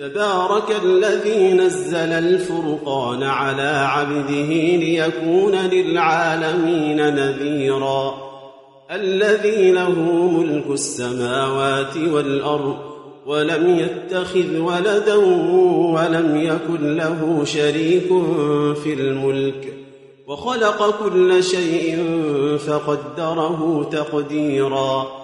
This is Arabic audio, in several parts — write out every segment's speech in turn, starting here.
تبارك الذي نزل الفرقان على عبده ليكون للعالمين نذيرا. الذي له ملك السماوات والأرض ولم يتخذ ولدا ولم يكن له شريك في الملك. وخلق كل شيء فقدره تقديرا.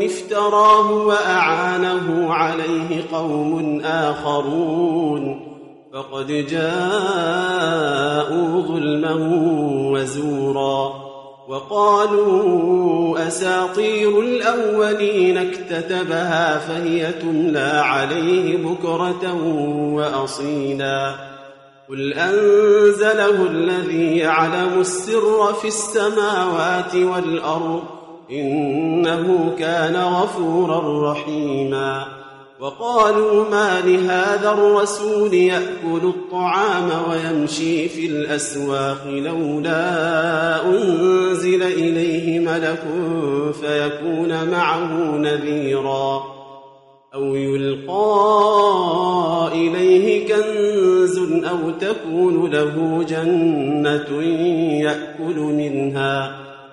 افك افتراه وأعانه عليه قوم آخرون فقد جاءوا ظلما وزورا وقالوا أساطير الأولين اكتتبها فهي تملى عليه بكرة وأصيلا قل أنزله الذي يعلم السر في السماوات والأرض إنه كان غفورا رحيما. وقالوا ما لهذا الرسول يأكل الطعام ويمشي في الأسواق لولا أنزل إليه ملك فيكون معه نذيرا. أو يلقى إليه كنز أو تكون له جنة يأكل منها.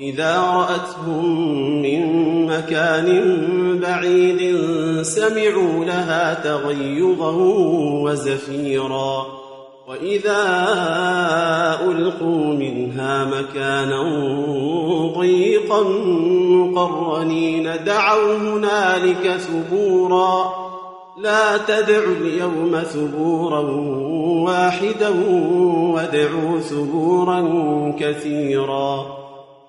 إذا رأتهم من مكان بعيد سمعوا لها تغيظا وزفيرا وإذا ألقوا منها مكانا ضيقا مقرنين دعوا هنالك ثبورا لا تدعوا اليوم ثبورا واحدا وادعوا ثبورا كثيرا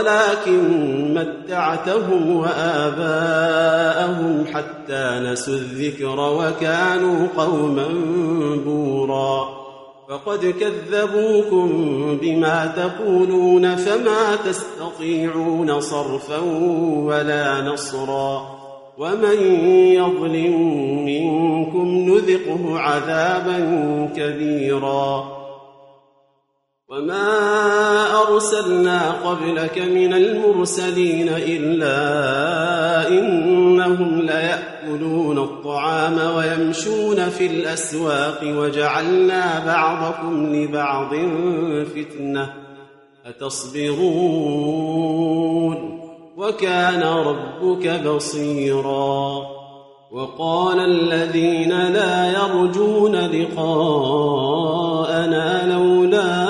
ولكن متعتهم وآباءهم حتى نسوا الذكر وكانوا قوما بورا. فقد كذبوكم بما تقولون فما تستطيعون صرفا ولا نصرا. ومن يظلم منكم نذقه عذابا كبيرا. وما ارسلنا قبلك من المرسلين الا انهم لياكلون الطعام ويمشون في الاسواق وجعلنا بعضكم لبعض فتنه اتصبرون وكان ربك بصيرا وقال الذين لا يرجون لقاءنا لولا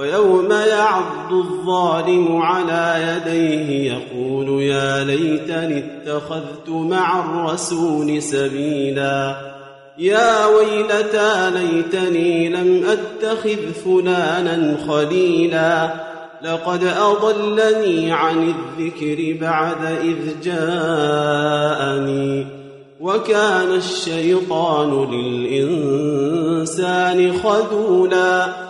ويوم يعض الظالم على يديه يقول يا ليتني اتخذت مع الرسول سبيلا. يا ويلتى ليتني لم أتخذ فلانا خليلا. لقد أضلني عن الذكر بعد إذ جاءني. وكان الشيطان للإنسان خذولا.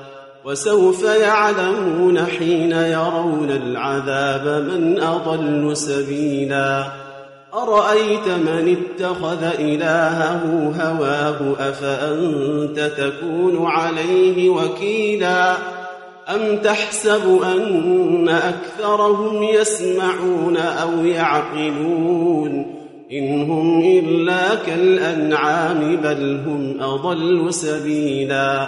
وسوف يعلمون حين يرون العذاب من أضل سبيلا. أرأيت من اتخذ إلهه هواه أفأنت تكون عليه وكيلا؟ أم تحسب أن أكثرهم يسمعون أو يعقلون؟ إن هم إلا كالأنعام بل هم أضل سبيلا.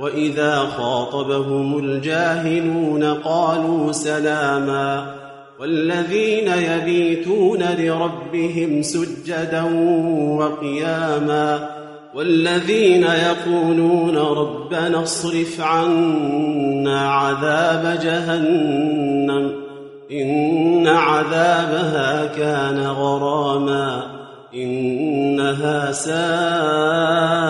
وإذا خاطبهم الجاهلون قالوا سلاما والذين يبيتون لربهم سجدا وقياما والذين يقولون ربنا اصرف عنا عذاب جهنم إن عذابها كان غراما إنها ساءت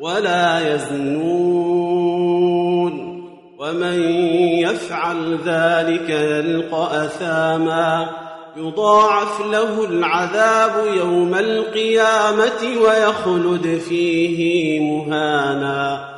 ولا يزنون ومن يفعل ذلك يلقى أثاما يضاعف له العذاب يوم القيامة ويخلد فيه مهانا